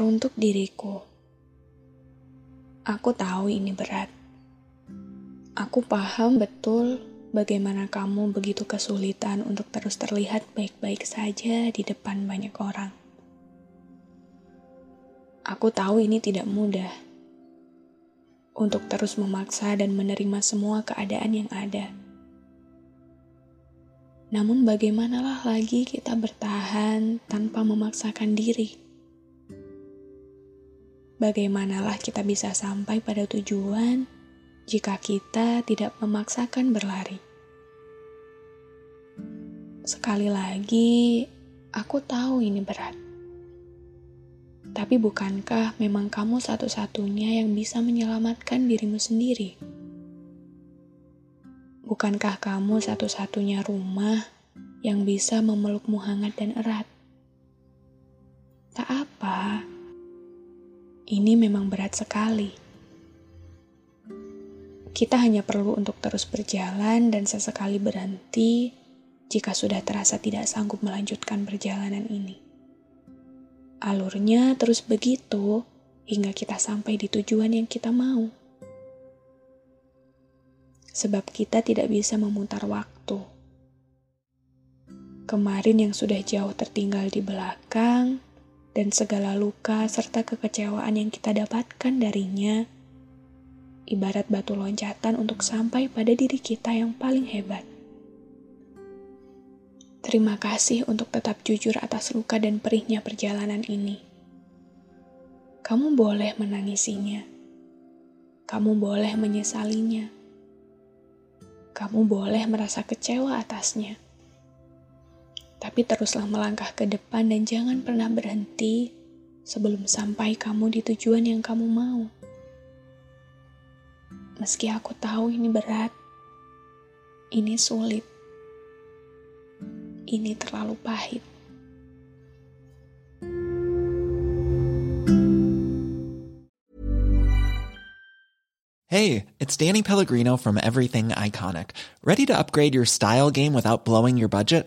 Teruntuk diriku, aku tahu ini berat. Aku paham betul bagaimana kamu begitu kesulitan untuk terus terlihat baik-baik saja di depan banyak orang. Aku tahu ini tidak mudah untuk terus memaksa dan menerima semua keadaan yang ada. Namun, bagaimanalah lagi kita bertahan tanpa memaksakan diri? Bagaimanalah kita bisa sampai pada tujuan jika kita tidak memaksakan berlari? Sekali lagi, aku tahu ini berat. Tapi bukankah memang kamu satu-satunya yang bisa menyelamatkan dirimu sendiri? Bukankah kamu satu-satunya rumah yang bisa memelukmu hangat dan erat? Tak apa, ini memang berat sekali. Kita hanya perlu untuk terus berjalan dan sesekali berhenti jika sudah terasa tidak sanggup melanjutkan perjalanan ini. Alurnya terus begitu hingga kita sampai di tujuan yang kita mau sebab kita tidak bisa memutar waktu. Kemarin yang sudah jauh tertinggal di belakang, dan segala luka serta kekecewaan yang kita dapatkan darinya, ibarat batu loncatan untuk sampai pada diri kita yang paling hebat. Terima kasih untuk tetap jujur atas luka dan perihnya perjalanan ini. Kamu boleh menangisinya. Kamu boleh menyesalinya kamu boleh merasa kecewa atasnya. Tapi teruslah melangkah ke depan dan jangan pernah berhenti sebelum sampai kamu di tujuan yang kamu mau. Meski aku tahu ini berat, ini sulit, ini terlalu pahit. Hey, it's Danny Pellegrino from Everything Iconic. Ready to upgrade your style game without blowing your budget?